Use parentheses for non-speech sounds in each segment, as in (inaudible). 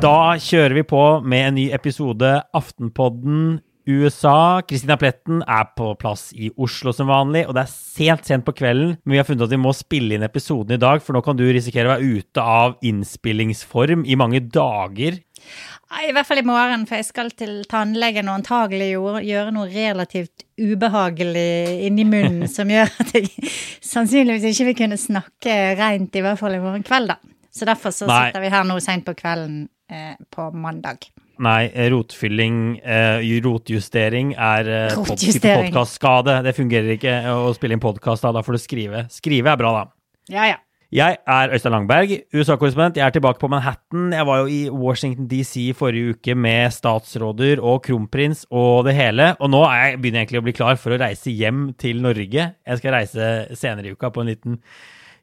Da kjører vi på med en ny episode Aftenpodden USA. Kristina Pletten er på plass i Oslo som vanlig, og det er sent, sent på kvelden. Men vi har funnet at vi må spille inn episoden i dag, for nå kan du risikere å være ute av innspillingsform i mange dager. I hvert fall i morgen, for jeg skal til tannlegen og antagelig gjøre, noe relativt ubehagelig inni munnen som gjør at jeg sannsynligvis ikke vil kunne snakke rent, i hvert fall i morgen kveld, da. Så derfor så Nei. sitter vi her nå seint på kvelden eh, på mandag. Nei, rotfylling, eh, rotjustering er eh, Rotjustering. podkastskade. Det fungerer ikke å spille inn podkast da. Da får du skrive. Skrive er bra, da. Ja, ja. Jeg er Øystein Langberg, USA-korrespondent. Jeg er tilbake på Manhattan. Jeg var jo i Washington DC forrige uke med statsråder og kronprins og det hele. Og nå er jeg, begynner jeg egentlig å bli klar for å reise hjem til Norge. Jeg skal reise senere i uka på en liten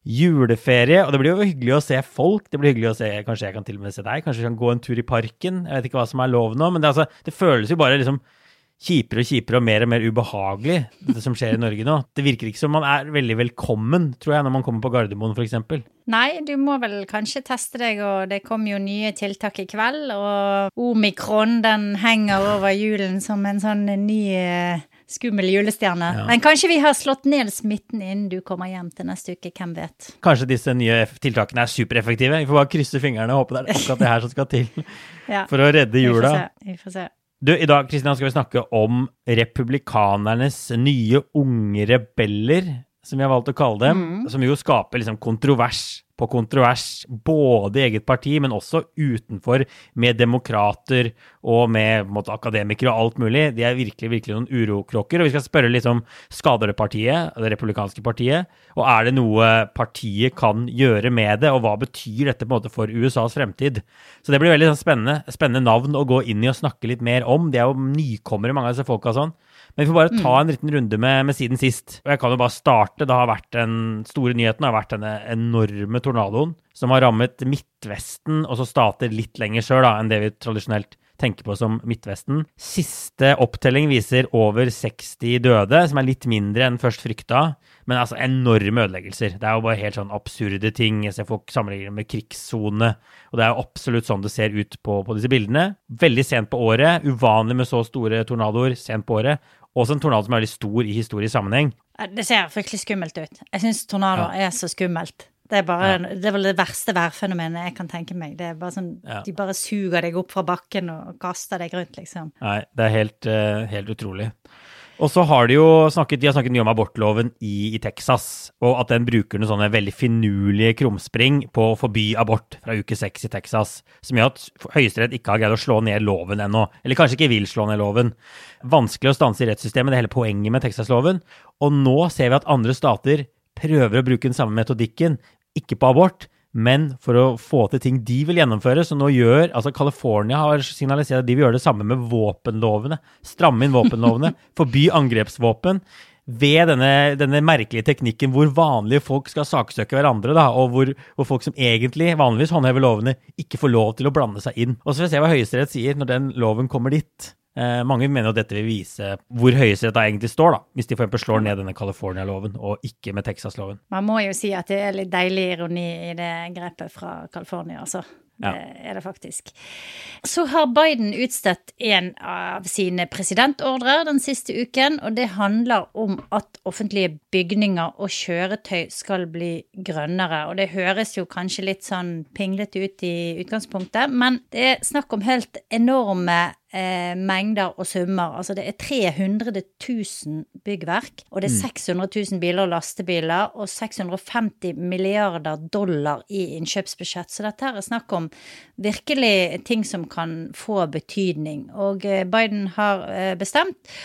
juleferie, og det blir jo hyggelig å se folk. Det blir hyggelig å se, Kanskje jeg kan til og med se deg? Kanskje vi kan gå en tur i parken? Jeg vet ikke hva som er lov nå, men det, altså, det føles jo bare liksom kjipere og kjipere og mer og mer ubehagelig, det som skjer i Norge nå. Det virker ikke som man er veldig velkommen, tror jeg, når man kommer på Gardermoen, f.eks. Nei, du må vel kanskje teste deg, og det kommer jo nye tiltak i kveld. Og omikron, den henger over julen som en sånn ny eh, skummel julestjerne. Ja. Men kanskje vi har slått ned smitten innen du kommer hjem til neste uke, hvem vet. Kanskje disse nye tiltakene er supereffektive. Vi får bare krysse fingrene og håpe det er akkurat det her som skal til (laughs) Ja, for å redde jula. vi får se. Vi får se. Du, I dag Kristian, skal vi snakke om republikanernes nye unge rebeller, som vi har valgt å kalle dem. Som jo skaper liksom kontrovers på kontrovers, både i eget parti, men også utenfor, med demokrater og med måte, akademikere og alt mulig. De er virkelig virkelig noen urokråker. Og vi skal spørre litt om skader det partiet, det republikanske partiet, og er det noe partiet kan gjøre med det, og hva betyr dette på en måte for USAs fremtid? Så det blir veldig sånn spennende, spennende navn å gå inn i og snakke litt mer om. De er jo nykommere, mange av disse folka sånn. Men vi får bare ta en liten runde med, med siden sist. Og jeg kan jo bare starte. Det har vært den store nyheten har vært denne enorme tornadoen som har rammet Midtvesten, og så stater litt lenger sør da, enn det vi tradisjonelt tenker på som Midtvesten. Siste opptelling viser over 60 døde, som er litt mindre enn først frykta. Men altså enorme ødeleggelser. Det er jo bare helt sånn absurde ting. Jeg ser folk sammenligner med krigssone. Og det er jo absolutt sånn det ser ut på, på disse bildene. Veldig sent på året. Uvanlig med så store tornadoer sent på året. Også en tornado som er veldig stor i historisk sammenheng. Det ser fryktelig skummelt ut. Jeg syns tornadoer er så skummelt. Det er, bare, det er vel det verste værfenomenet jeg kan tenke meg. Det er bare sånn, Ja. De bare suger deg opp fra bakken og kaster deg rundt, liksom. Nei, det er helt, eh, helt utrolig. Og så har de jo snakket, de har snakket mye om abortloven i, i Texas, og at den bruker noen sånne veldig finurlige krumspring på å forby abort fra uke seks i Texas, som gjør at Høyesterett ikke har greid å slå ned loven ennå. Eller kanskje ikke vil slå ned loven. Vanskelig å stanse i rettssystemet, det er hele poenget med Texas-loven. Og nå ser vi at andre stater prøver å bruke den samme metodikken, ikke på abort, men for å få til ting de vil gjennomføre. Så nå gjør altså California har signalisert at de vil gjøre det samme med våpenlovene. Stramme inn våpenlovene, (laughs) forby angrepsvåpen. Ved denne, denne, merkelige teknikken hvor vanlige folk skal saksøke hverandre, da, og hvor, hvor, folk som egentlig vanligvis håndhever lovene, ikke får lov til å blande seg inn. Og så får vi se hva Høyesterett sier når den loven kommer dit. Eh, mange mener at dette vil vise hvor Høyesterett egentlig står, da, hvis de f.eks. slår ned denne California-loven og ikke med Texas-loven. Man må jo si at det er litt deilig ironi i det grepet fra California, altså. Ja. Det er det faktisk. Så har Biden utstedt en av sine presidentordrer den siste uken, og det handler om at offentlige bygninger og kjøretøy skal bli grønnere. Og det høres jo kanskje litt sånn pinglete ut i utgangspunktet, men det er snakk om helt enorme eh, mengder og summer. Altså det er 300 000 byggverk, og det er 600 mm. 000 biler og lastebiler, og 650 milliarder dollar i innkjøpsbudsjett. Så dette her er snakk om virkelig ting som kan få betydning. Og eh, Biden har eh, bestemt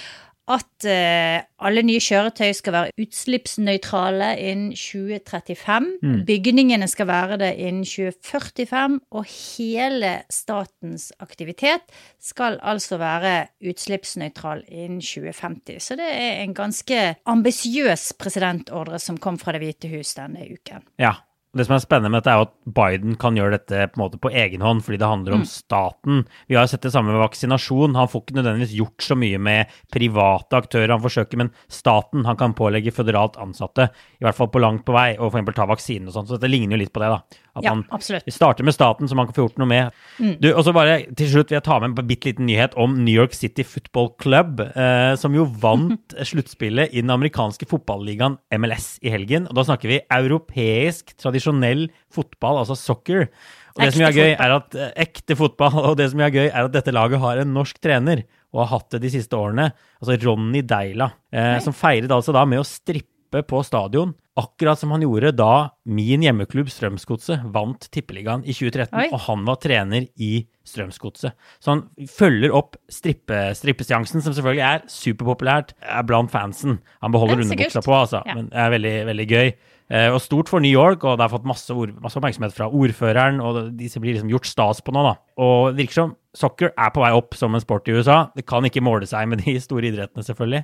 at uh, alle nye kjøretøy skal være utslippsnøytrale innen 2035. Mm. Bygningene skal være det innen 2045, og hele statens aktivitet skal altså være utslippsnøytral innen 2050. Så det er en ganske ambisiøs presidentordre som kom fra Det hvite hus denne uken. Ja, det som er spennende med dette, er at Biden kan gjøre dette på en måte på egen hånd, fordi det handler om mm. staten. Vi har sett det samme med vaksinasjon. Han får ikke nødvendigvis gjort så mye med private aktører han forsøker, men staten han kan pålegge føderalt ansatte, i hvert fall på langt på vei, å f.eks. ta vaksinen og sånn. Så dette ligner jo litt på det, da. At ja, man absolutt. starter med staten, så man kan få gjort noe med. Mm. Du, og så bare til slutt vil jeg ta med en bitte liten nyhet om New York City Football Club, eh, som jo vant (laughs) sluttspillet i den amerikanske fotballigaen MLS i helgen. Og da snakker vi europeisk tradisjonell fotball, altså soccer. Og det som er gøy, er at eh, ekte fotball, (laughs) og det som er gøy, er at dette laget har en norsk trener, og har hatt det de siste årene. Altså Ronny Deila, eh, som feiret altså da med å strippe på stadion. Akkurat som han gjorde da min hjemmeklubb Strømsgodset vant Tippeligaen i 2013, Oi. og han var trener i Strømsgodset. Så han følger opp strippe, strippeseansen, som selvfølgelig er superpopulært er blant fansen. Han beholder underbuksa på, altså, ja. men det er veldig, veldig gøy. Eh, og stort for New York, og det har fått masse, masse oppmerksomhet fra ordføreren, og disse blir liksom gjort stas på nå, da. Og det virker som soccer er på vei opp som en sport i USA. Det kan ikke måle seg med de store idrettene, selvfølgelig.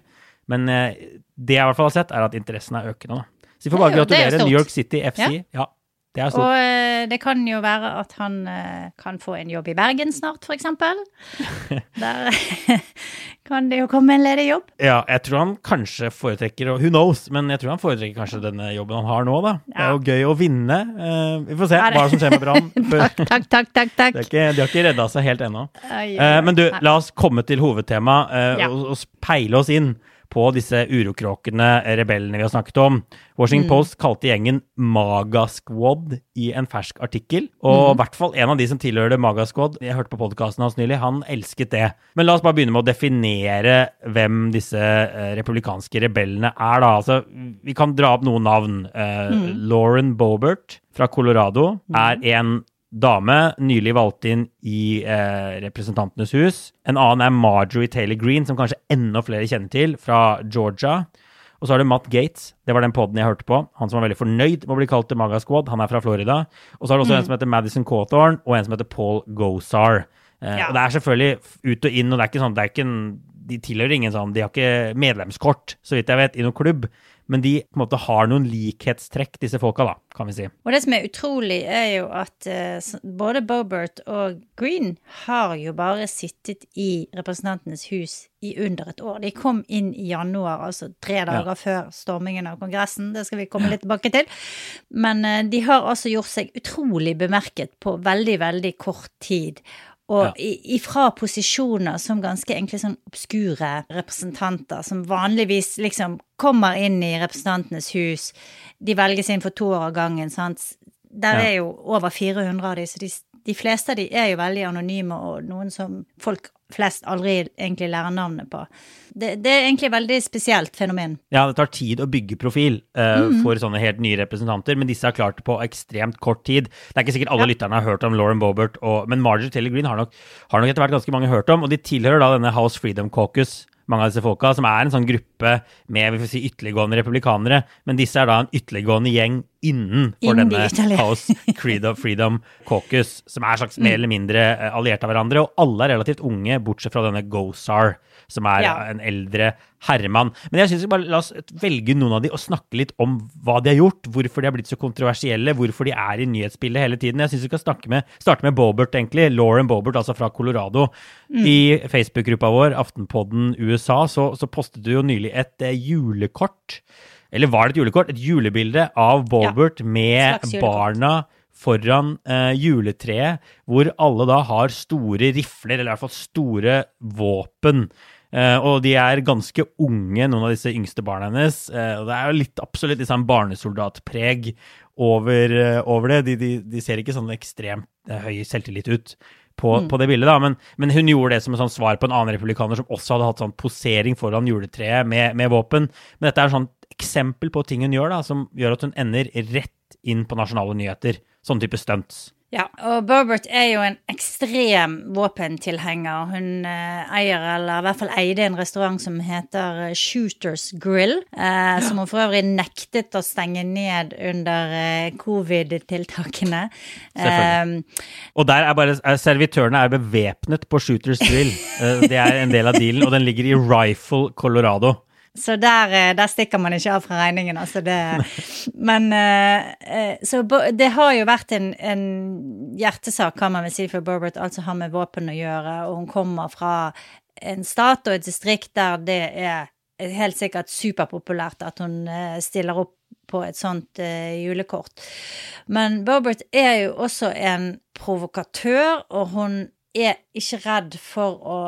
Men eh, det jeg i hvert fall har sett, er at interessen er økende. da. Så vi får bare gratulere New York City FC. Ja. ja. Det er stort. Og eh, det kan jo være at han eh, kan få en jobb i Bergen snart, f.eks. (laughs) Der (laughs) kan det jo komme en ledig jobb. Ja, jeg tror han kanskje foretrekker Who knows? Men jeg tror han foretrekker kanskje denne jobben han har nå, da. Ja. Det er jo gøy å vinne. Vi får se hva som skjer med Brann. (laughs) takk, takk, takk, takk, takk. de har ikke redda seg helt ennå. Men du, la oss komme til hovedtemaet uh, og, og peile oss inn på disse urokråkene, rebellene vi har snakket om. Washington mm. Post kalte gjengen Maga Squad i en fersk artikkel. Og i mm. hvert fall en av de som tilhørte Maga Squad, jeg hørte på podkasten hans nylig, han elsket det. Men la oss bare begynne med å definere hvem disse uh, republikanske rebellene er, da. Altså, vi kan dra opp noen navn. Uh, mm. Lauren Bobert fra Colorado mm. er en dame, nylig valgt inn i eh, Representantenes hus. En annen er Marjorie Taylor Green, som kanskje enda flere kjenner til, fra Georgia. Og så har du Matt Gates, det var den poden jeg hørte på. Han som var veldig fornøyd med å bli kalt The Maga Squad. Han er fra Florida. Og så har du også mm. en som heter Madison Cawthorn, og en som heter Paul Gosar. Eh, ja. Og det er selvfølgelig ut og inn, og det er ikke sånn, det er ikke en, de tilhører ingen sånn De har ikke medlemskort, så vidt jeg vet, i noen klubb men de på en måte har noen likhetstrekk, disse folka, da, kan vi si. Og det som er utrolig, er jo at uh, både Bobert og Green har jo bare sittet i Representantenes hus i under et år. De kom inn i januar, altså tre dager ja. før stormingen av Kongressen. Det skal vi komme litt tilbake til. Men uh, de har altså gjort seg utrolig bemerket på veldig, veldig kort tid. Og ja. ifra posisjoner som ganske enkle sånn obskure representanter, som vanligvis liksom kommer inn i Representantenes hus, de velges inn for to år av gangen, sant. Der ja. er jo over 400 av de, så de, de fleste av de er jo veldig anonyme, og noen som folk flest aldri egentlig lærer navnet på. Det, det, er egentlig et veldig spesielt fenomen. Ja, det tar tid å bygge profil uh, mm. for sånne helt nye representanter, men disse har klart det på ekstremt kort tid. Det er ikke sikkert alle ja. lytterne har hørt om Lauren Bobert, og, men Marjorie Taylor Green har nok, har nok etter hvert ganske mange hørt om, og de tilhører da denne House Freedom Caucus mange av disse folka, som er en sånn gruppe med vi får si, ytterliggående republikanere, men disse er da en ytterliggående gjeng innenfor Innen de denne. (laughs) House Creed of Freedom Caucus, som er slags mer eller mindre eh, allierte av hverandre, og alle er relativt unge, bortsett fra denne Gosar, som er Ja. en eldre herremann. Men jeg synes vi bare la oss velge noen av de og snakke litt om hva de har gjort, hvorfor de har blitt så kontroversielle, hvorfor de er i nyhetsbildet hele tiden. Jeg syns vi skal med, starte med Bobert, egentlig. Lauren Bobert, altså fra Colorado. I Facebook-gruppa vår, Aftenpodden USA, så, så postet du jo nylig et eh, julekort. Eller var det et julekort? Et julebilde av Bobert med barna foran eh, juletreet, hvor alle da har store rifler, eller i hvert fall store våpen. Eh, og de er ganske unge, noen av disse yngste barna hennes. Eh, og det er jo litt absolutt sånn barnesoldatpreg over, eh, over det. De, de, de ser ikke sånn ekstremt eh, høy selvtillit ut. På, på det bildet da, men, men hun gjorde det som et sånn svar på en annen republikaner som også hadde hatt sånn posering foran juletreet med, med våpen. Men dette er sånn eksempel på ting hun gjør da, som gjør at hun ender rett inn på nasjonale nyheter. Sånn type stunts. Ja, og Burbert er jo en ekstrem våpentilhenger. Hun eh, eier, eller i hvert fall eide, en restaurant som heter eh, Shooters Grill. Eh, Som hun for øvrig nektet å stenge ned under eh, covid-tiltakene. Selvfølgelig. Eh, Og der er bare er servitørene er bevæpnet på Shooters Grill. Eh, det er en del av dealen, og den ligger i Rifle, Colorado. Så der, eh, der stikker man ikke av fra regningen, altså det Men eh, eh, Så det har jo vært en, en hjertesak, kan man vel si, for Burbert, altså har med våpen å gjøre, og hun kommer fra en stat og et distrikt der det er helt sikkert superpopulært at hun stiller opp på et sånt julekort. Men Burbert er jo også en provokatør, og hun er ikke redd for å,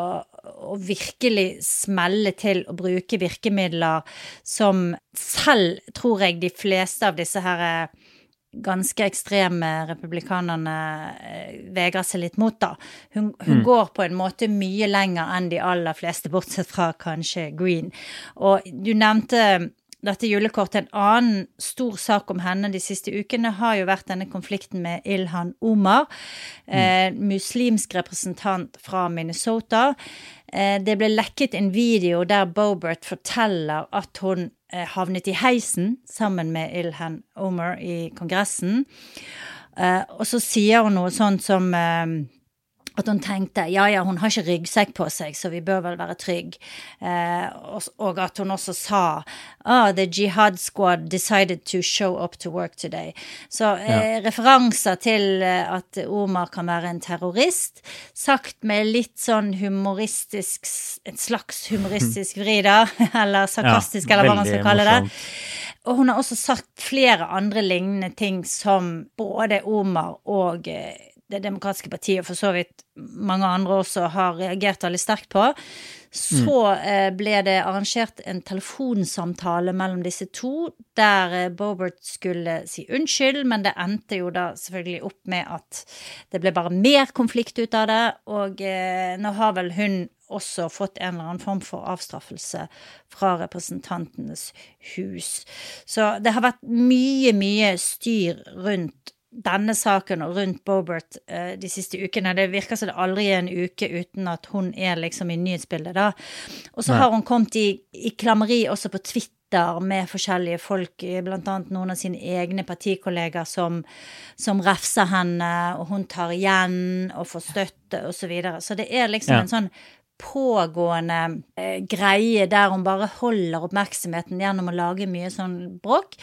å virkelig smelle til og bruke virkemidler som selv, tror jeg, de fleste av disse her eh, ganske ekstreme republikanerne eh, vegrer seg litt mot, da. Hun, hun går på en måte mye lenger enn de aller fleste, bortsett fra kanskje Green. Og du nevnte dette julekortet. En annen stor sak om henne de siste ukene har jo vært denne konflikten med Ilhan Omar, eh, muslimsk representant fra Minnesota. Eh, det ble lekket en video der Bobert forteller at hun eh, havnet i heisen sammen med Ilhan Omar i Kongressen. Eh, og så sier hun noe sånt som eh, at hun tenkte ja, ja, hun har ikke ryggsekk på seg, så vi bør vel være trygge. Eh, og, og at hun også sa ah, the jihad squad decided to show up to work today. Så eh, referanser til eh, at Omar kan være en terrorist, sagt med litt sånn humoristisk Et slags humoristisk vri, da, (laughs) eller sarkastisk, Ja, eller hva man skal kalle det. Og hun har også sagt flere andre lignende ting som både Omar og eh, Det demokratiske partiet, og for så vidt mange andre også, har reagert veldig sterkt på. Så eh, ble det arrangert en telefonsamtale mellom disse to, der eh, Bobert skulle si unnskyld, men det endte jo da selvfølgelig opp med at det ble bare mer konflikt ut av det, og eh, nå har vel hun også fått en eller annen form for avstraffelse fra Representantenes hus. Så det har vært mye, mye styr rundt denne saken og rundt Bobert eh, de siste ukene. Det virker som det aldri er en uke uten at hun er liksom i nyhetsbildet, da. Og så har hun kommet i, i klammeri også på Twitter med forskjellige folk, bl.a. noen av sine egne partikolleger som, som refser henne, og hun tar igjen og får støtte og så videre. Så det er liksom Ja. en sånn pågående eh, greie der hun bare holder oppmerksomheten gjennom å lage mye sånn bråk.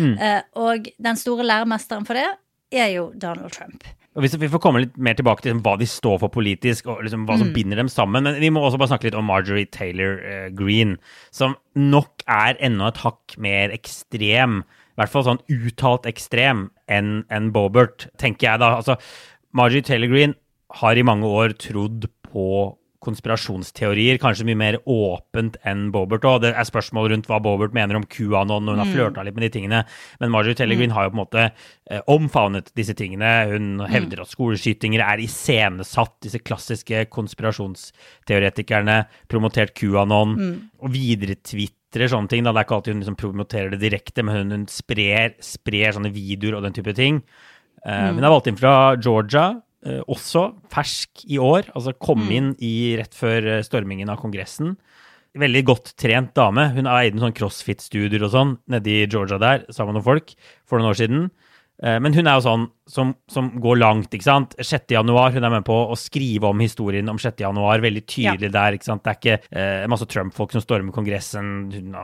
Eh, og den store læremesteren for det er jo Donald Trump. Og hvis Vi får komme litt mer tilbake til liksom, hva de står for politisk, og liksom, hva som binder dem sammen. Men vi må også bare snakke litt om Marjorie Taylor eh, Greene, som nok er enda et hakk mer ekstrem, i hvert fall sånn uttalt ekstrem, enn en Bobert, tenker jeg da. Altså, Marjorie Taylor Greene har i mange år trodd på konspirasjonsteorier, kanskje mye mer åpent enn Bobert. Og det er spørsmål rundt hva Bobert mener om QAnon, og hun har flørta litt med de tingene. Men Marjorie Tellegreen Greene har jo på en måte eh, omfavnet disse tingene. Hun hevder at skoleskytinger er iscenesatt, disse klassiske konspirasjonsteoretikerne, promotert QAnon, og videretwitrer sånne ting. Da. Det er ikke alltid hun liksom promoterer det direkte, men hun, hun sprer, sprer sånne videoer og den type ting. Eh, Hun er valgt inn fra Georgia, også fersk i år. Altså kom inn i rett før eh, stormingen av Kongressen. veldig godt trent dame. Hun eide en sånn crossfit-studier og sånn nede i Georgia der sammen med noen folk for noen år siden. Eh, men hun er jo sånn som, som, går langt, ikke sant. 6. januar, hun er med på å skrive om historien om 6. januar, veldig tydelig ja. der, ikke sant. Det er ikke eh, masse Trump-folk som stormer Kongressen. Hun,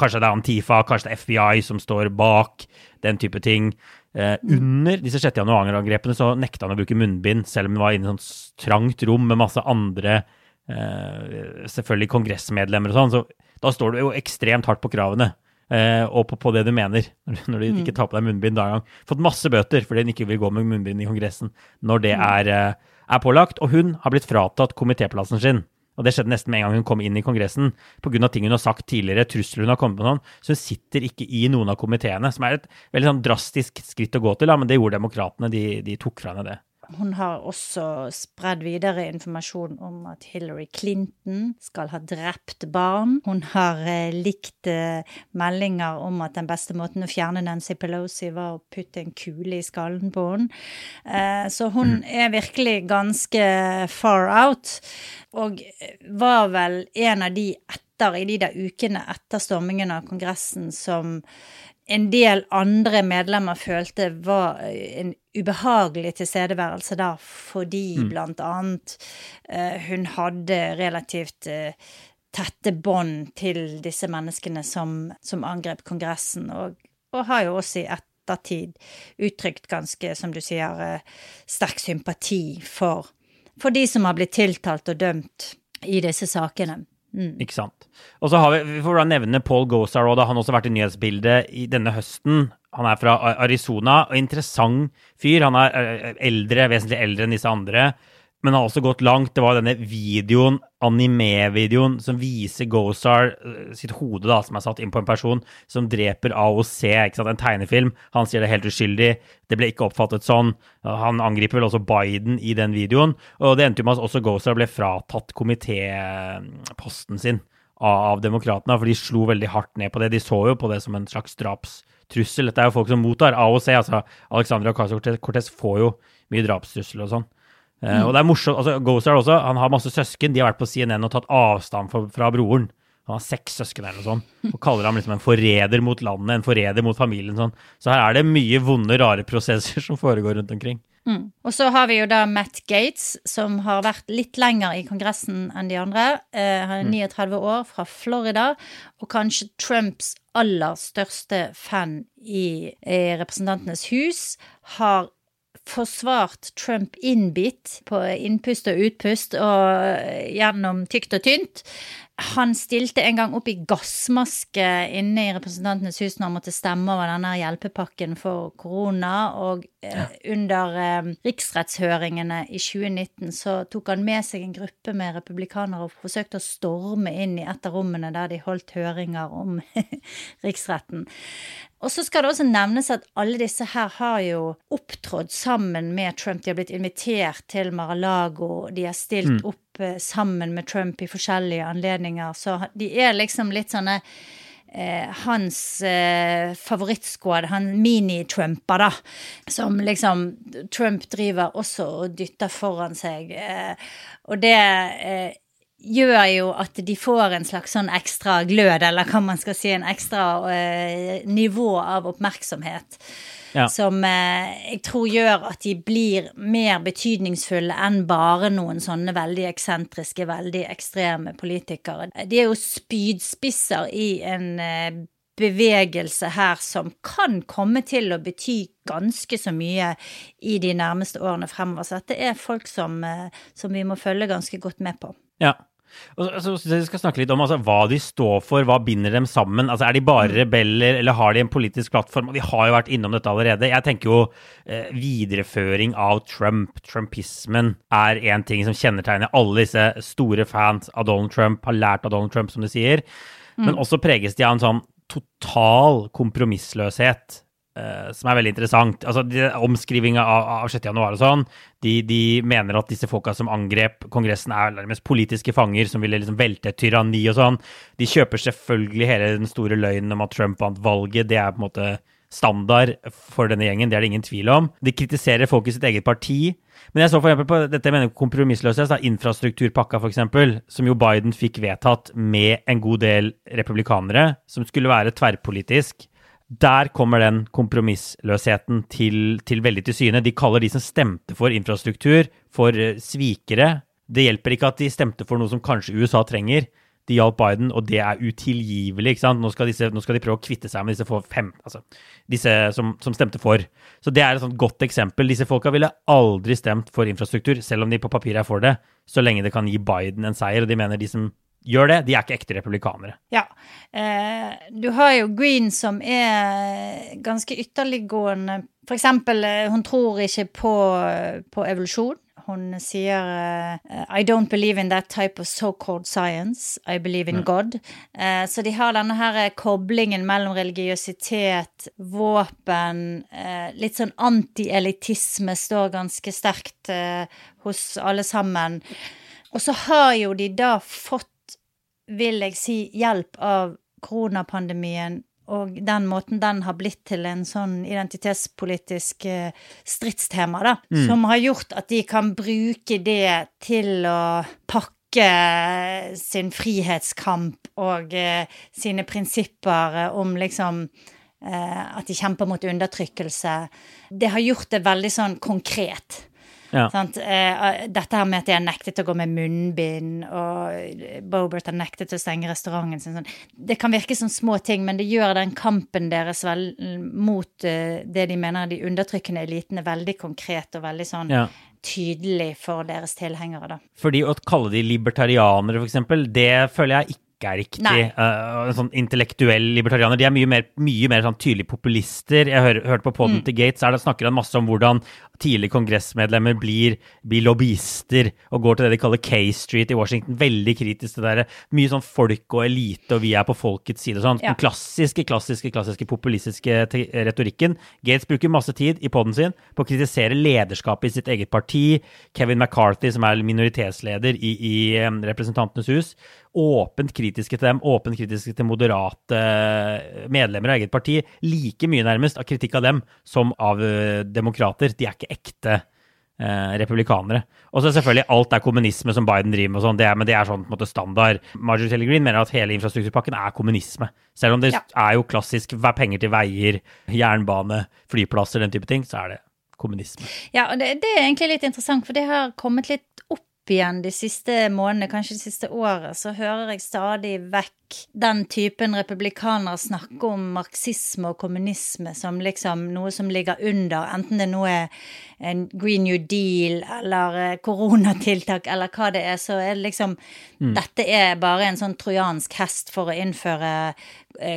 kanskje det er Antifa, kanskje det er FBI som står bak, den type ting. Eh, under disse 6. januar-angrepene så nekta han å bruke munnbind, selv om han var inne i et sånt trangt rom med masse andre eh, selvfølgelig kongressmedlemmer og sånn. Så da står du jo ekstremt hardt på kravene. eh, og på, på, det du mener, når du ikke mm. tar på deg munnbind da gang. Fått masse bøter fordi hun ikke vil gå med munnbind i Kongressen når det mm. er, uh, er, pålagt. Og hun har blitt fratatt komitéplassen sin. Og det skjedde nesten med en gang hun kom inn i Kongressen, pga. ting hun har sagt tidligere, trusler hun har kommet med sånn. Så hun sitter ikke i noen av komiteene, som er et veldig sånn drastisk skritt å gå til, da, men det gjorde demokratene. De, de tok fra henne det. Hun har også spredd videre informasjon om at Hillary Clinton skal ha drept barn. Hun har eh, likt eh, meldinger om at den beste måten å fjerne Nancy Pelosi var å putte en kule i skallen på henne. Eh, så hun mm. er virkelig ganske far out, og var vel en av de etter, i de der ukene etter stormingen av Kongressen som en del andre medlemmer følte var en ubehagelig tilstedeværelse da, fordi mm. blant annet uh, hun hadde relativt uh, tette bånd til disse menneskene som, som angrep Kongressen, og, og, har jo også i ettertid uttrykt ganske, som du sier, uh, sterk sympati for, for de som har blitt tiltalt og dømt i disse sakene. Mm. Ikke sant. Og så har vi, vi får da nevne Paul Gosar òg, han har også vært i nyhetsbildet i denne høsten. Han er fra Arizona, og interessant fyr. Han er eh, eldre, vesentlig eldre enn disse andre men har også gått langt. Det var denne videoen, anime-videoen, som viser Gozar eh, sitt hode, da, som er satt inn på en person som dreper AOC, ikke sant, en tegnefilm. Han sier det helt uskyldig. Det ble ikke oppfattet sånn. Han angriper vel også Biden i den videoen. Og det endte jo med at også Gozar ble fratatt komitéposten sin av demokratene, for de slo veldig hardt ned på det. De så jo på det som en slags drapstrussel. Dette er jo folk som mottar AOC. altså Alexandra Ocasio-Cortez får jo mye drapstrusler og sånn. Mm. Og det er morsomt, altså Gozar også, han har masse søsken. De har vært på CNN og tatt avstand fra, fra broren. Han har seks søsken eller noe sånt, og kaller ham liksom en forræder mot landet, en forræder mot familien. Sånn. Så her er det mye vonde, rare prosesser som foregår rundt omkring. Mm. Og så har vi jo da Matt Gates, som har vært litt lenger i Kongressen enn de andre. Eh, han er 39 mm. år, fra Florida, og kanskje Trumps aller største fan i, i Representantenes hus. Har forsvart Trump innbitt på innpust og utpust og gjennom tykt og tynt. Han stilte en gang opp i gassmaske inne i Representantenes hus når han måtte stemme over denne hjelpepakken for korona. Og eh, under eh, riksrettshøringene i 2019 så tok han med seg en gruppe med republikanere og forsøkte å storme inn i et av rommene der de holdt høringer om (laughs) riksretten. Og så skal det også nevnes at alle disse her har jo opptrådt sammen med Trump. De har blitt invitert til Mar-a-Lago, de har stilt mm. opp eh, sammen med Trump i forskjellige anledninger. Så de er liksom litt sånne eh, hans eh, favorittsquad, han mini-Trumper, da. Som liksom Trump driver også og dytter foran seg. Eh, og det eh, gjør jo at de får en slags sånn ekstra glød, eller hva man skal si, en ekstra uh, nivå av oppmerksomhet. Ja. Som uh, jeg tror gjør at de blir mer betydningsfulle enn bare noen sånne veldig eksentriske, veldig ekstreme politikere. De er jo spydspisser i en uh, bevegelse her som kan komme til å bety ganske så mye i de nærmeste årene fremover. Så dette er folk som, som vi må følge ganske godt med på. Ja, og så synes jeg Vi skal snakke litt om altså, hva de står for, hva binder dem sammen. Altså, Er de bare mm. rebeller, eller har de en politisk plattform? Vi har jo vært innom dette allerede. Jeg tenker jo eh, videreføring av Trump, trumpismen, er en ting som kjennetegner alle disse store fans av Donald Trump, har lært av Donald Trump, som de sier. Mm. Men også preges de av en sånn total kompromissløshet. Uh, som er veldig interessant. Altså, Omskrivinga av, av 6. januar og sånn, de, de, mener at disse folka som angrep Kongressen, er nærmest politiske fanger som ville liksom velte et tyranni og sånn. De kjøper selvfølgelig hele den store løgnen om at Trump vant valget. Det er på en måte standard for denne gjengen, det er det ingen tvil om. De kritiserer folk i sitt eget parti Men jeg så for på dette mener kompromissløshet, da, infrastrukturpakka f.eks., som jo Biden fikk vedtatt med en god del republikanere, som skulle være tverrpolitisk. Der kommer den kompromissløsheten til, til veldig til syne. De kaller de som stemte for infrastruktur, for eh, svikere. Det hjelper ikke at de stemte for noe som kanskje USA trenger de hjalp Biden, og det er utilgivelig. ikke sant? Nå skal, disse, nå skal de prøve å kvitte seg med disse, fem, altså, disse som, som, stemte for. Så det er et godt eksempel. Disse folka ville aldri stemt for infrastruktur, selv om de på papiret er for det, så lenge det kan gi Biden en seier. Og de mener de som gjør det, de er ikke ekte republikanere. Ja. Eh, du har jo Green som er ganske ytterliggående. For eksempel, eh, hun tror ikke på, på evolusjon. Hun sier uh, I don't believe in that type of so-called science. I believe in God. Uh, så de har denne her eh, koblingen mellom religiøsitet, våpen, uh, litt sånn antielitisme står ganske sterkt hos alle sammen. Og så har jo de da fått, vil jeg si, hjelp av koronapandemien og den måten den har blitt til en sånn identitetspolitisk eh, stridstema, da, mm. som har gjort at de kan bruke det til å pakke sin frihetskamp og eh, sine prinsipper eh, om liksom eh, At de kjemper mot undertrykkelse. Det har gjort det veldig sånn konkret. Ja. Eh, dette her med at de har nektet å gå med munnbind, og Bobert har nektet å stenge restauranten sin. Sånn. Det kan virke som små ting, men det gjør den kampen deres vel, mot uh, det de mener er de undertrykkende elitene, veldig konkret og veldig sånn ja. tydelig for deres tilhengere, da. Fordi å kalle de libertarianere, f.eks., det føler jeg ikke ikke er riktig. Uh, sånn intellektuell libertarianer. De er mye mer, mye mer sånn tydelige populister. Jeg hør, hørte på poden mm. til Gates, der snakker han masse om hvordan tidligere kongressmedlemmer blir, blir, lobbyister og går til det de kaller K Street i Washington. Veldig kritisk til det der. Mye sånn folk og elite, og vi er på folkets side sånn. Ja. Den klassiske, klassiske, klassiske populistiske retorikken. Gates bruker masse tid i poden sin på å kritisere lederskapet i sitt eget parti. Kevin McCarthy, som er minoritetsleder i, i Representantenes hus, åpent kritiske til dem, åpent kritiske til moderate medlemmer av eget parti. Like mye nærmest av kritikk av dem som av uh, demokrater. De er ikke ekte eh, republikanere. Og så selvfølgelig alt er kommunisme som Biden driver med, og sånn, men det er sånn på en måte standard. Marjorie Taylor Green mener at hele infrastrukturpakken er kommunisme. Selv om det ja. er jo klassisk penger til veier, jernbane, flyplasser, den type ting, så er det kommunisme. Ja, og det, det er egentlig litt interessant, for det har kommet litt opp igjen de siste månedene, kanskje det siste året, så hører jeg stadig vekk den typen republikanere snakke om marxisme og kommunisme som liksom noe som ligger under, enten det nå er en Green New Deal eller eh, koronatiltak eller hva det er, så er det liksom mm. Dette er bare en sånn trojansk hest for å innføre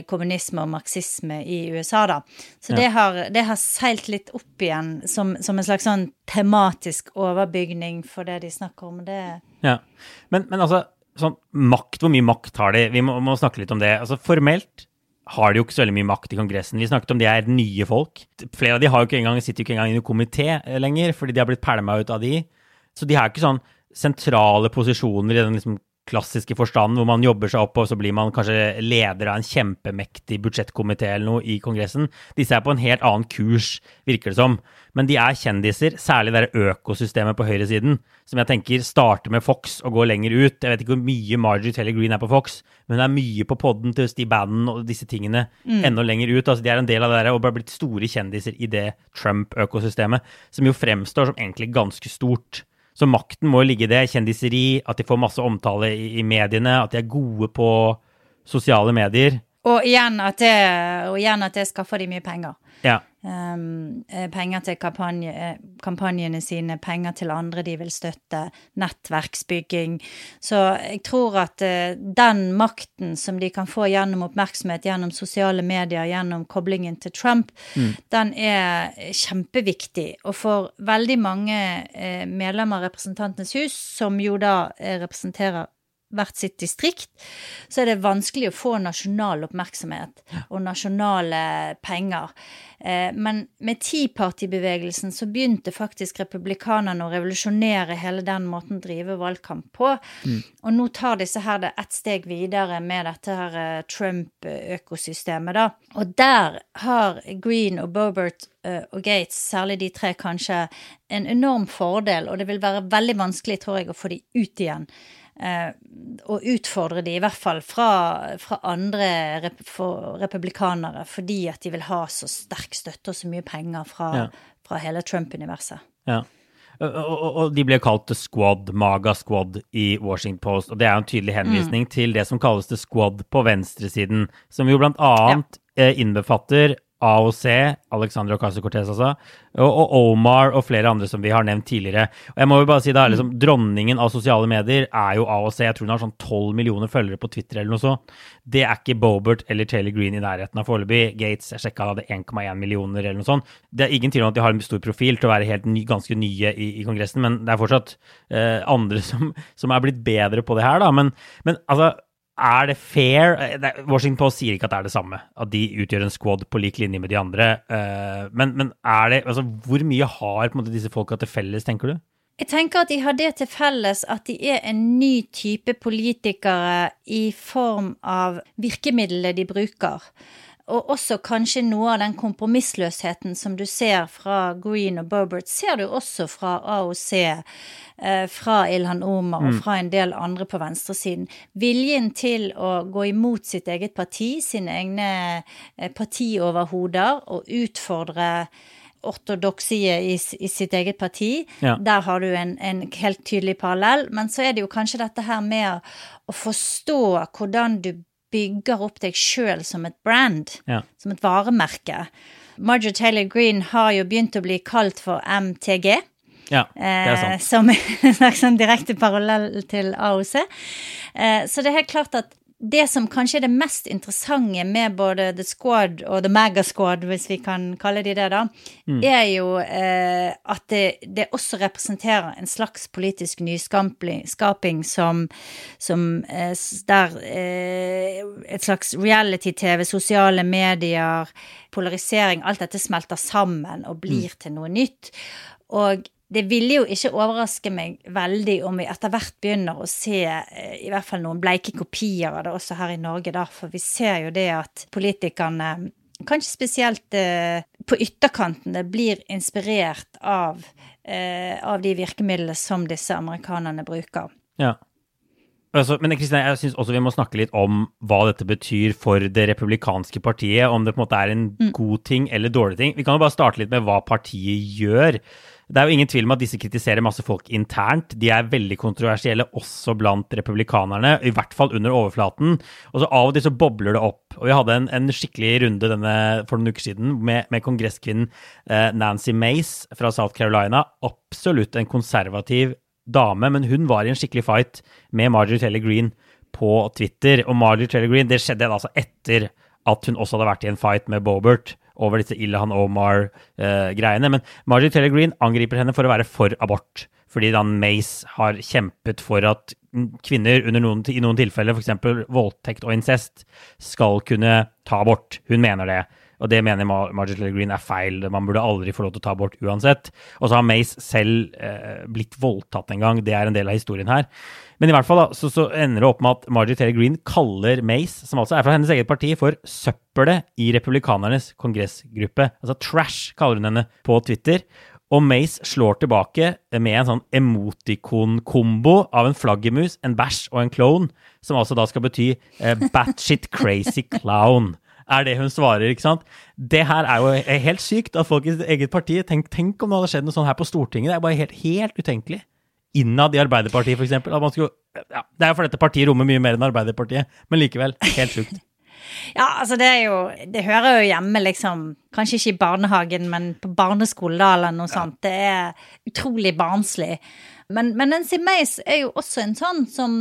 kommunisme og marxisme i USA, da. Så ja. det, har, det, har, seilt litt opp igjen som, som, en slags sånn tematisk overbygning for det de snakker om. Det Ja. Men, men altså, sånn makt, hvor mye makt har de? Vi må, må snakke litt om det. Altså formelt har de jo ikke så veldig mye makt i Kongressen. Vi snakket om de er nye folk. Flere av de har jo ikke engang, sitter jo ikke engang i noen komité eh, lenger, fordi de har blitt pælma ut av de. Så de har ikke sånn sentrale posisjoner i den liksom klassiske forstand, hvor man jobber seg opp, og så blir man kanskje leder av en kjempemektig budsjettkomité eller noe i Kongressen. Disse er på en helt annen kurs, virker det som. Men de er kjendiser, særlig det økosystemet på høyresiden, som jeg tenker starter med Fox og går lenger ut. Jeg vet ikke hvor mye Marjorie Taylor Green er på Fox, men hun er mye på podden til Steve Bannon og disse tingene mm. enda lenger ut. Altså, de er en del av det der og bare blitt store kjendiser i det Trump-økosystemet, som jo fremstår som egentlig ganske stort. Så makten må jo ligge i det. Kjendiseri, at de får masse omtale i, i mediene, at de er gode på sosiale medier. Og igjen at det, igjen at det skaffer de mye penger. Ja. Um, penger til kampanje, eh, kampanjene sine, penger til andre de vil støtte, nettverksbygging. Så jeg tror at uh, den makten som de kan få gjennom oppmerksomhet, gjennom sosiale medier, gjennom koblingen til Trump, mm. den er kjempeviktig. Og for veldig mange uh, medlemmer av Representantenes hus, som jo da representerer hvert sitt distrikt, så er det vanskelig å få nasjonal oppmerksomhet og nasjonale penger. Eh, men med Tea Party-bevegelsen så begynte faktisk republikanerne å revolusjonere hele den måten å drive valgkamp på. Mm. Og nå tar disse her det ett steg videre med dette her eh, Trump-økosystemet, da. Og der har Green og Bobert eh, og Gates, særlig de tre, kanskje en enorm fordel, og det vil være veldig vanskelig, tror jeg, å få de ut igjen eh, å utfordre de, i hvert fall fra, fra andre rep for republikanere, fordi at de vil ha så sterk støtte og så mye penger fra, ja. fra hele Trump-universet. Ja. Og, og, og, de ble kalt Squad, Maga Squad, i Washington Post. Og det er jo en tydelig henvisning mm. til det som kalles The Squad på venstresiden, som jo blant annet ja. eh, innbefatter AOC, Alexandra Ocasio-Cortez altså, og, Omar og flere andre som vi har nevnt tidligere. Og jeg må jo bare si da, liksom, Dronningen av sosiale medier er jo AOC. Jeg tror hun har sånn 12 millioner følgere på Twitter eller noe sånt. Det er ikke Bobert eller Taylor Green i nærheten av foreløpig. Gates jeg sjekka hadde 1,1 millioner eller noe sånt. Det er ingen tvil om at de har en stor profil til å være helt ny, ganske nye i, i, Kongressen, men det er fortsatt eh, andre (laughs) som, som, er blitt bedre på det her, da. Men, men altså er det fair eh, Washington Post sier ikke at det er det samme, at de utgjør en squad på lik linje med de andre. Eh, men, men er det, altså, hvor mye har måte, disse folka til felles, tenker du? Jeg tenker at de har det til felles at de er en ny type politikere i form av virkemidlene de bruker og også kanskje noe av den kompromissløsheten som du ser fra Green og Bobert, ser du også fra AOC, eh, fra Ilhan Omar og mm. fra en del andre på venstresiden. Viljen til å gå imot sitt eget parti, sine egne eh, partioverhoder, og utfordre ortodoksie i, i, sitt eget parti. Ja. Der har du en, en, helt tydelig parallell. Men så er det jo kanskje dette her med å forstå hvordan du bygger opp deg sjøl som et brand, ja. som et varemerke. Marjorie Taylor Green har jo begynt å bli kalt for MTG. Ja, det er sant. Eh, som (laughs) en sånn direkte parallell til AOC. Eh, så det er helt klart at det som kanskje er det mest interessante med både The Squad og The Mega Squad, hvis vi kan kalle de det, da, mm. er jo eh, at det, det, også representerer en slags politisk nyskaping som, som eh, Der eh, et slags reality-TV, sosiale medier, polarisering, alt dette smelter sammen og blir mm. til noe nytt. Og det ville jo ikke overraske meg veldig om vi etter hvert begynner å se eh, i hvert fall noen bleike kopier av det også her i Norge, da. For vi ser jo det at politikerne, kanskje spesielt eh, på ytterkantene, blir inspirert av, eh, av de virkemidlene som disse amerikanerne bruker. Ja. Altså, men Kristian, jeg syns også vi må snakke litt om hva dette betyr for det republikanske partiet. Om det på en måte er en mm. god ting eller dårlig ting. Vi kan jo bare starte litt med hva partiet gjør. Det er jo ingen tvil om at disse kritiserer masse folk internt. De er veldig kontroversielle også blant republikanerne, i hvert fall under overflaten. Og så av og til så bobler det opp. Og vi hadde en, en skikkelig runde denne, for noen uker siden med, med kongresskvinnen eh, Nancy Mace fra South Carolina. Absolutt en konservativ dame, men hun var i en skikkelig fight med Marjorie Taylor Green på Twitter. Og Marjorie Taylor Green, det skjedde altså etter at hun også hadde vært i en fight med Bobert over disse Ilhan Omar-greiene. Men Marjorie Taylor Green angriper henne for å være for abort. Fordi Dan Mace har kjempet for at kvinner noen, i noen tilfeller, f.eks. voldtekt og incest, skal kunne ta abort. Hun mener det. Og det mener Marjorie Taylor Green er feil. Man burde aldri få lov til å ta abort uansett. Og så har Mace selv eh, blitt voldtatt en gang. Det er en del av historien her. Men i hvert fall da, så, så ender det opp med at Marjorie Taylor Green kaller Mace, som altså er fra hennes eget parti, for søppelet i republikanernes kongressgruppe. Altså trash, kaller hun henne på Twitter. Og Mace slår tilbake med en sånn emotikon-kombo av en flaggermus, en bæsj og en klovn, som altså da skal bety eh, batshit crazy clown er det hun svarer. ikke sant? Det her er jo helt sykt at folk i sitt eget parti Tenk, tenk om det hadde skjedd noe sånt her på Stortinget. Det er bare helt, helt utenkelig innad i Arbeiderpartiet, f.eks. Ja, det er jo fordi dette partiet rommer mye mer enn Arbeiderpartiet, men likevel. Helt sjukt. (laughs) Ja, altså det er jo Det hører jo hjemme, liksom Kanskje ikke i barnehagen, men på barneskolen da, eller noe ja. sånt. Det er utrolig barnslig. Men, men Nancy Mace er jo også en sånn som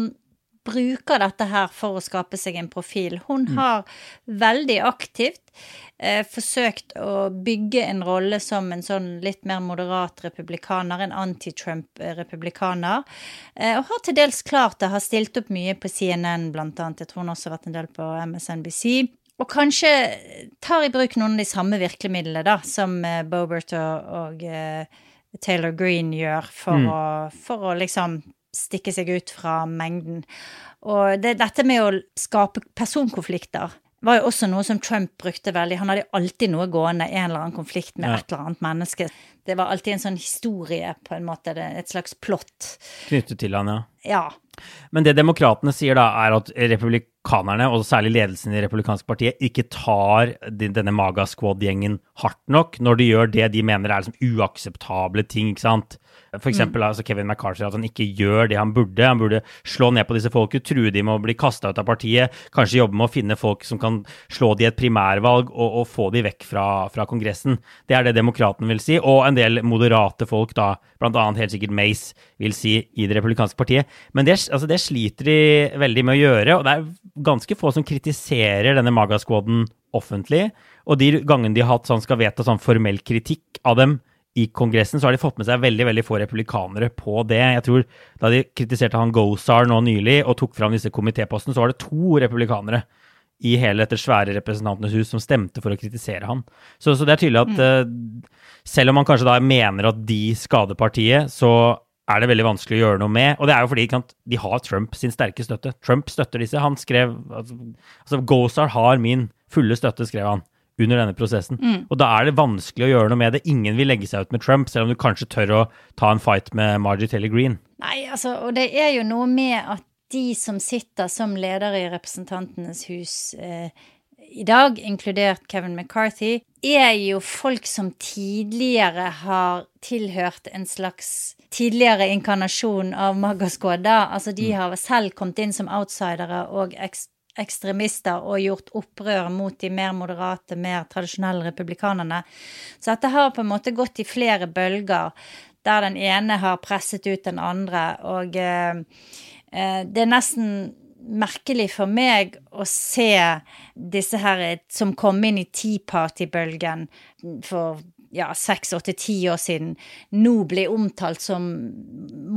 bruker dette her for å skape seg en profil. Hun Mm. har veldig aktivt eh, forsøkt å bygge en rolle som en sånn litt mer moderat republikaner, en anti-Trump-republikaner, eh, og har til dels klart det, har stilt opp mye på CNN blant annet, jeg tror hun også har vært en del på MSNBC. Og kanskje tar i bruk noen av de samme virkemidlene da, som eh, Bobert og, og eh, Taylor Green gjør for, Mm. å, for å liksom stikke seg ut fra mengden. Og det, dette med å skape personkonflikter var jo også noe som Trump brukte veldig. Han hadde alltid noe gående, en eller annen konflikt med Ja. et eller annet menneske. Det var alltid en sånn historie, på en måte, et slags plott. Knyttet til han, ja. Ja. Men det demokratene sier da, er at republikanerne, og særlig ledelsen i republikanske partiet, ikke tar denne Maga Squad-gjengen hardt nok når de gjør det de mener er liksom uakseptable ting, ikke sant? For eksempel altså Kevin McCarthy, at han ikke gjør det han burde. Han burde slå ned på disse folket, true de med å bli kasta ut av partiet, kanskje jobbe med å finne folk som kan slå de i et primærvalg og, og få de vekk fra, fra Kongressen. Det er det demokratene vil si, og en del moderate folk, da, annet helt sikkert Mace, vil si i det republikanske partiet. Men det, altså, det sliter de veldig med å gjøre, og det er ganske få som kritiserer denne magasquaden offentlig. Og de gangene de har hatt sånn skal vedta sånn formell kritikk av dem i Kongressen, så har de fått med seg veldig veldig få republikanere på det. Jeg tror Da de kritiserte han Gozar nå nylig og tok fram disse komitépostene, så var det to republikanere i hele dette svære Representantenes hus som stemte for å kritisere han. Så, så det er tydelig at eh, selv om man kanskje da mener at de skader partiet, så er det veldig vanskelig å gjøre noe med. Og det er jo fordi sant, de har Trump sin sterke støtte. Trump støtter disse. Han skrev altså, altså Gozar har min fulle støtte, skrev han under denne prosessen. Og da er det vanskelig å gjøre noe med det. Ingen vil legge seg ut med Trump, selv om du kanskje tør å ta en fight med Margie Taylor Green. Nei, altså, og det er jo noe med at de som sitter som ledere i Representantenes hus eh, i dag, inkludert Kevin McCarthy, er jo folk som tidligere har tilhørt en slags tidligere inkarnasjon av Magasquada. Altså, de har selv kommet inn som outsidere og eks ekstremister og gjort opprør mot de mer moderate, mer tradisjonelle republikanerne. Så dette har på en måte gått i flere bølger, der den ene har presset ut den andre, og eh, eh, det er nesten merkelig for meg å se disse her som kom inn i Tea Party-bølgen for ja, seks, åtte, ti år siden, nå blir omtalt som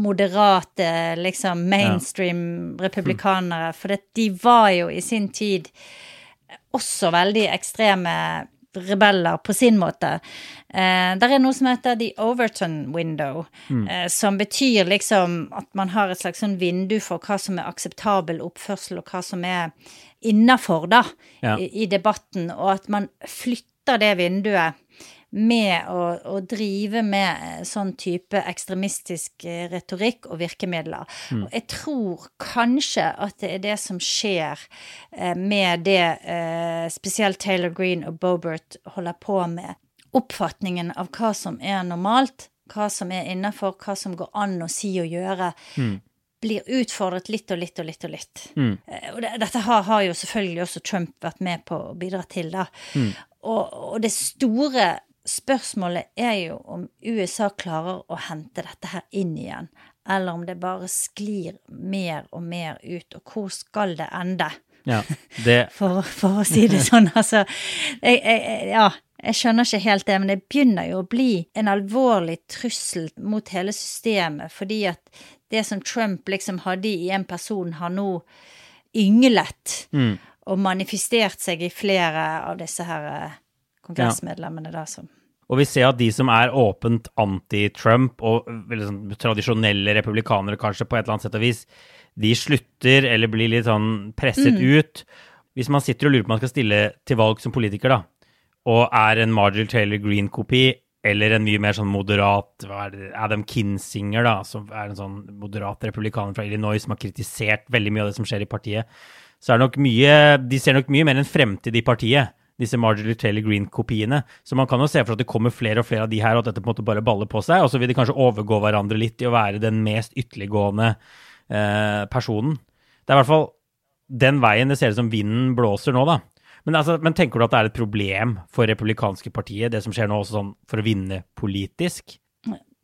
moderate, liksom mainstream republikanere. For det, de var jo i sin tid også veldig ekstreme rebeller på sin måte. Eh, der er noe som heter the Overton window, eh, som betyr liksom at man har et slags sånn vindu for hva som er akseptabel oppførsel, og hva som er innafor, da, Ja. i, i debatten, og at man flytter det vinduet med å, å drive med eh, sånn type ekstremistisk eh, retorikk og virkemidler. Og jeg tror kanskje at det er det som skjer eh, med det eh, spesielt Taylor Green og Bobert holder på med. Oppfatningen av hva som er normalt, hva som er innafor, hva som går an å si og gjøre. Blir utfordret litt og litt og litt og litt. Mm. Og det, dette har, har jo selvfølgelig også Trump vært med på å bidra til, da. Og, og det store spørsmålet er jo om USA klarer å hente dette her inn igjen, eller om det bare sklir mer og mer ut, og hvor skal det ende? Ja, (laughs) det, For, for å si det sånn, altså. Jeg, jeg, ja, jeg skjønner ikke helt det, men det begynner jo å bli en alvorlig trussel mot hele systemet, fordi at det som Trump liksom hadde i en person, har nå ynglet og manifestert seg i flere av disse her eh, kongressmedlemmene da som Og vi ser at de som er åpent anti-Trump, og sånn tradisjonelle republikanere kanskje på et eller annet sett og vis, de slutter eller blir litt sånn presset ut. Hvis man sitter og lurer på om man skal stille til valg som politiker, da, og er en Marjorie Taylor Green-kopi, eller en mye mer sånn moderat er Adam Kinsinger, da, som er en sånn moderat republikaner fra Illinois som har kritisert veldig mye av det som skjer i partiet, så er det nok mye De ser nok mye mer en fremtid i partiet disse Marjorie Taylor Green-kopiene. Så man kan jo se for at det kommer flere og flere av de her, og at dette på en måte bare baller på seg. Og så vil de kanskje overgå hverandre litt i å være den mest ytterliggående eh, personen. Det er i hvert fall den veien det ser ut som vinden blåser nå, da. Men, altså, men tenker du at det er et problem for republikanske partiet, det som skjer nå, også sånn for å vinne politisk?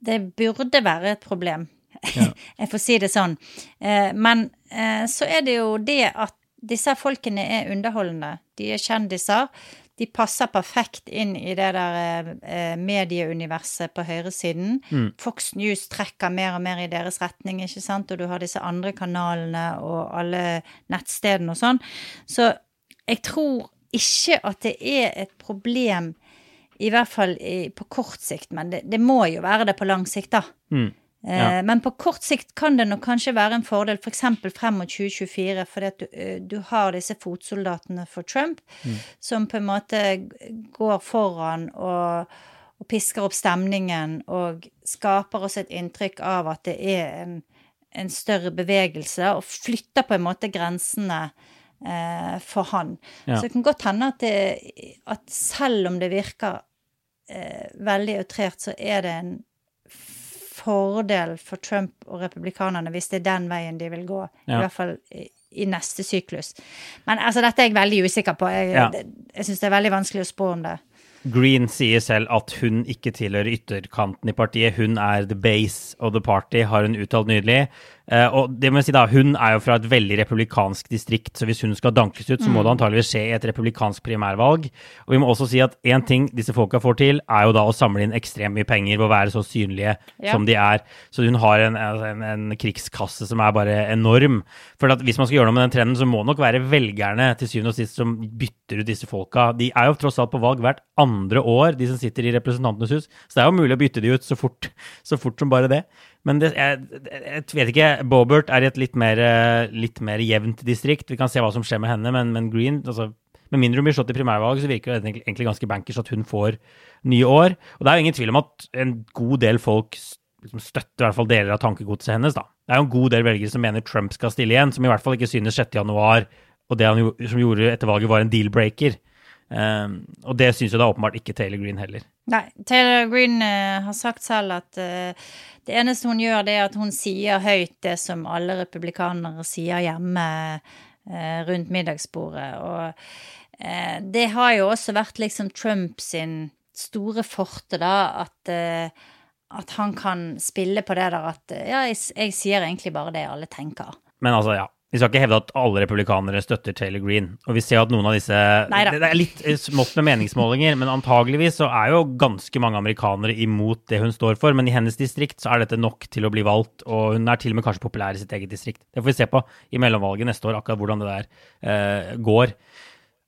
Det burde være et problem, (laughs) Jeg får si det sånn. Eh, men eh, så er det jo det at disse folkene er underholdende. De er kjendiser. De passer perfekt inn i det der eh, medieuniverset på høyresiden. Mm. Fox News trekker mer og mer i deres retning, ikke sant, og du har disse andre kanalene og alle nettstedene og sånn. Så jeg tror ikke at det er et problem, i hvert fall i, på kort sikt, men det, det må jo være det på lang sikt, da. Mm. Eh, Ja. Men på kort sikt kan det nok kanskje være en fordel, f.eks. frem mot 2024, fordi at du, eh, du har disse fotsoldatene for Trump, som på en måte går foran og, og pisker opp stemningen og skaper også et inntrykk av at det er en, en større bevegelse, og flytter på en måte grensene eh, for han. Ja. Så det kan godt hende at, det, at selv om det virker eh, veldig outrert, så er det en fordel for Trump og republikanerne hvis det er den veien de vil gå. I hvert fall i, i neste syklus. Men altså, dette er jeg veldig usikker på. Jeg, Ja. det- jeg syns det er veldig vanskelig å spå om det. Green sier selv at hun ikke tilhører ytterkanten i partiet. Hun er the base of the party, har hun uttalt nydelig. Eh, og det må jeg si da, Hun er jo fra et veldig republikansk distrikt, så hvis hun skal dankes ut, så må det antageligvis skje i et republikansk primærvalg. Og vi må også si at én ting disse folka får til, er jo da å samle inn ekstremt mye penger ved å være så synlige Ja. som de er. Så hun har en, en, en krigskasse som er bare enorm. For at hvis man skal gjøre noe med den trenden, så må det nok være velgerne til syvende og sist som bytter ut disse folka. De er jo tross alt på valg hvert andre år, de som sitter i Representantenes hus. Så det er jo mulig å bytte de ut så fort, så fort som bare det. Men det, jeg, jeg vet ikke. Bobert er i et litt mer, eh, litt mer jevnt distrikt. Vi kan se hva som skjer med henne, men, men Green altså, Med mindre hun blir slått i primærvalg, så virker det egentlig, ganske bankers at hun får nye år. Og det er jo ingen tvil om at en god del folk liksom støtter i hvert fall deler av tankegodset hennes. da. Det er jo en god del velgere som mener Trump skal stille igjen, som i hvert fall ikke synes 6. januar og det han jo, som gjorde etter valget, var en deal-breaker. Um, og det syns jo da åpenbart ikke Taylor Green heller. Nei, Taylor Green uh, har sagt selv at uh, det eneste hun gjør, det er at hun sier høyt det som alle republikanere sier hjemme uh, rundt middagsbordet. Og det har jo også vært liksom Trump sin store forte, da, at at han kan spille på det der at ja, jeg, jeg sier egentlig bare det alle tenker. Men altså, ja. Vi skal ikke hevde at alle republikanere støtter Taylor Green. Og vi ser at noen av disse Neida. Det er litt eh, smått med meningsmålinger, men antageligvis så er jo ganske mange amerikanere imot det hun står for. Men i hennes distrikt så er dette nok til å bli valgt, og hun er til og med kanskje populær i sitt eget distrikt. Det får vi se på i mellomvalget neste år, akkurat hvordan det der uh, går.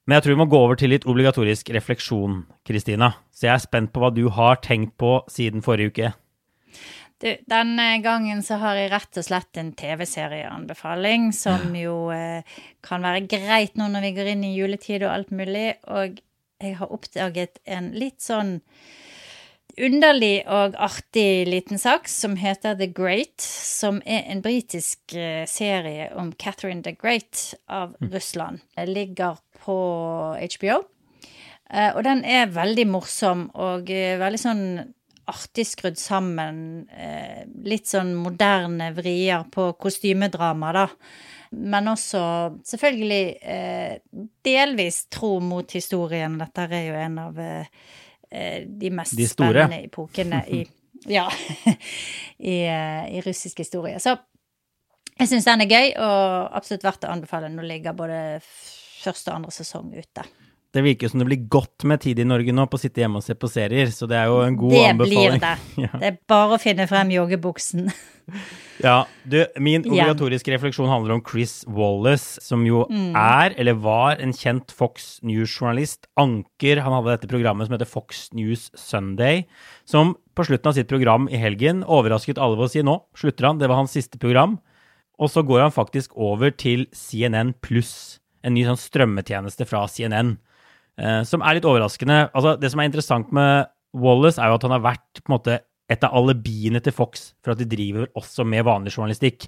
Men jeg tror vi må gå over til litt obligatorisk refleksjon, Kristina. Så jeg er spent på hva du har tenkt på siden forrige uke. Du, denne gangen så har jeg rett og slett en TV-serieanbefaling, som jo eh, kan være greit nå når vi går inn i juletid og alt mulig. Og jeg har oppdaget en litt sånn underlig og artig liten sak som heter The Great, som er en britisk eh, serie om Catherine the Great av Russland. Det ligger på HBO. Eh, og den er veldig morsom og eh, veldig sånn artig skrudd sammen. Eh, litt sånn moderne vrier på kostymedrama, da. Men også selvfølgelig eh, delvis tro mot historien. Dette er jo en av eh, de mest De spennende epokene i (laughs) Ja. (laughs) I, i russisk historie. Så jeg syns den er gøy, og absolutt verdt å anbefale. Nå ligger både første og andre sesong ute. Det virker som det blir godt med tid i Norge nå på å sitte hjemme og se på serier, så det er jo en god det anbefaling. blir det. (laughs) Ja. Det er bare å finne frem joggebuksen. (laughs) Ja, du, min Ja. obligatoriske refleksjon handler om Chris Wallace, som jo Mm. er, eller var, en kjent Fox News-journalist. Anker. Han hadde dette programmet som heter Fox News Sunday, som på slutten av sitt program i helgen overrasket alle ved å si nå slutter han, det var hans siste program. Og så går han faktisk over til CNN pluss, en ny sånn strømmetjeneste fra CNN. Eh, som er litt overraskende. Altså, det som er interessant med Wallace, er jo at han har vært på en måte et av alibiene til Fox for at de driver også med vanlig journalistikk.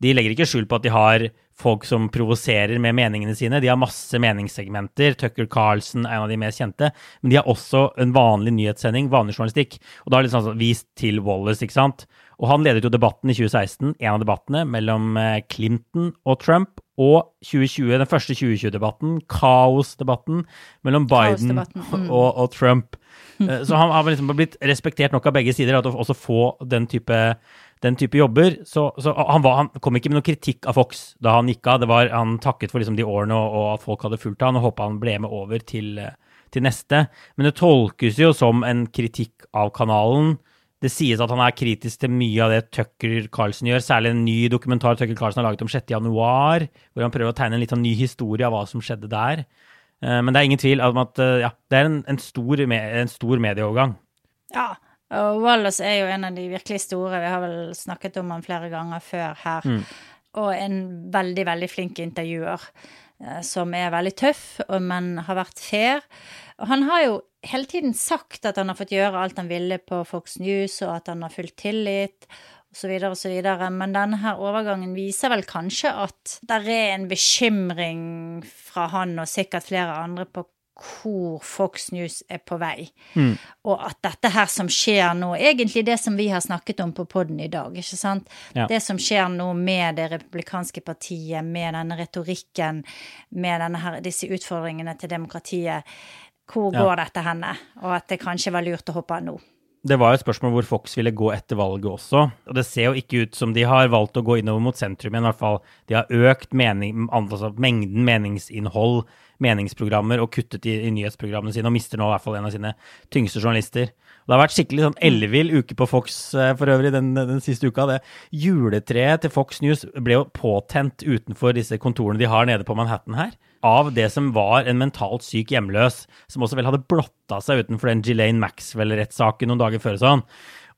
De legger ikke skjul på at de har folk som provoserer med meningene sine. De har masse meningssegmenter. Tucker Carlson er en av de mest kjente. Men de har også en vanlig nyhetssending, vanlig journalistikk. Og da er det liksom sånn vist til Wallace, ikke sant. Og han ledet jo debatten i 2016, en av debattene mellom eh, Clinton og Trump. Og 2020, den første 2020-debatten, kaosdebatten mellom Biden Kaosdebatten, mm. og, og Trump. Eh, Så han har liksom blitt respektert nok av begge sider at å også få den type den type jobber. Så, så han, var, han, kom ikke med noen kritikk av Fox da han gikk av. Var, han takket for liksom de årene og, og, at folk hadde fulgt han, og håpa han ble med over til, til, neste. Men det tolkes jo som en kritikk av kanalen. Det sies at han er kritisk til mye av det Tucker Carlsen gjør, særlig en ny dokumentar Tucker Carlsen har laget om 6. januar, hvor han prøver å tegne en litt sånn ny historie av hva som skjedde der. Eh, men det er ingen tvil om at eh, ja, det er en, en, stor, en stor medieovergang. Ja, og Wallace er jo en av de virkelig store. Vi har vel snakket om han flere ganger før her. Mm. Og en veldig, veldig flink intervjuer. Eh, som er veldig tøff, men har vært fair. Og han har jo hele tiden sagt at han har fått gjøre alt han ville på Fox News, og at han har fulgt tillit osv., osv. Men denne her overgangen viser vel kanskje at det er en bekymring fra han og sikkert flere andre på hvor Fox News er på vei. Mm. Og at dette her som skjer nå, egentlig det som vi har snakket om på poden i dag, ikke sant. Ja. Det som skjer nå med det republikanske partiet, med denne retorikken, med denne her, disse utfordringene til demokratiet. Hvor går dette henne? Og at det kanskje var lurt å hoppe av nå. Det var jo et spørsmål hvor Fox ville gå etter valget også. Og det ser jo ikke ut som de har valgt å gå innover mot sentrum igjen, i hvert fall. De har økt mening, altså mengden meningsinnhold, meningsprogrammer, og kuttet i, i, nyhetsprogrammene sine, og mister nå i hvert fall en av sine tyngste journalister. Det har vært skikkelig sånn ellevill uke på Fox eh, for øvrig den, den, siste uka. Det juletreet til Fox News ble jo påtent utenfor disse kontorene de har nede på Manhattan her av det som var en mentalt syk hjemløs, som også vel hadde blotta seg utenfor den Ghislaine Maxwell-rettssaken noen dager før. sånn.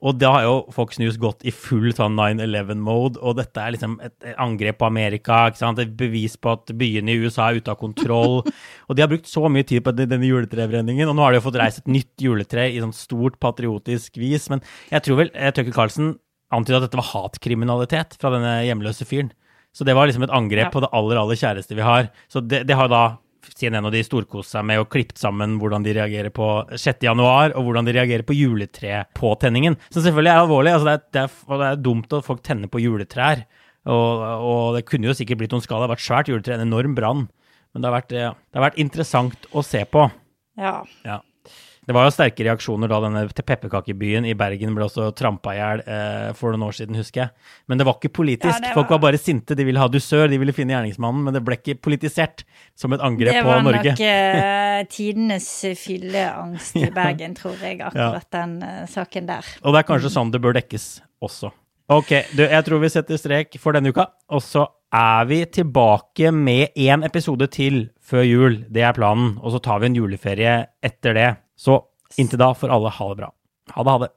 Og da har jo Fox News gått i full sånn 9-11-mode, og dette er liksom et angrep på Amerika. ikke sant? Et bevis på at byene i USA er ute av kontroll. (laughs) og de har brukt så mye tid på denne juletrebrenningen, og nå har de jo fått reist et nytt juletre i sånn stort patriotisk vis. Men jeg tror vel eh, Tucker Carlsen antydet at dette var hatkriminalitet fra denne hjemløse fyren. Så det var liksom et angrep ja. på det aller, aller kjæreste vi har. Så det, det har da CNN og de storkost seg med og klippet sammen hvordan de reagerer på 6. januar, og hvordan de reagerer på juletrepåtenningen. Som selvfølgelig er alvorlig. Altså det, er, det, er, det, er, dumt at folk tenner på juletrær. Og, og, det kunne jo sikkert blitt noen skader. Det har vært svært juletre, en enorm brann. Men det har, vært, det har vært interessant å se på. Ja. ja. Det var jo sterke reaksjoner da denne pepperkakebyen i Bergen ble også trampa i hjel eh, for noen år siden, husker jeg. Men det var ikke politisk. Ja, var... Folk var bare sinte. De ville ha dusør, de ville finne gjerningsmannen. Men det ble ikke politisert som et angrep på Norge. Det var nok uh, tidenes fylleangst i (laughs) Bergen, tror jeg, akkurat ja. den uh, saken der. Og det er kanskje sånn det bør dekkes også. Ok, du, jeg tror vi setter strek for denne uka. Og så er vi tilbake med én episode til før jul. Det er planen. Og så tar vi en juleferie etter det. Så inntil da får alle ha det bra. Ha det, ha det.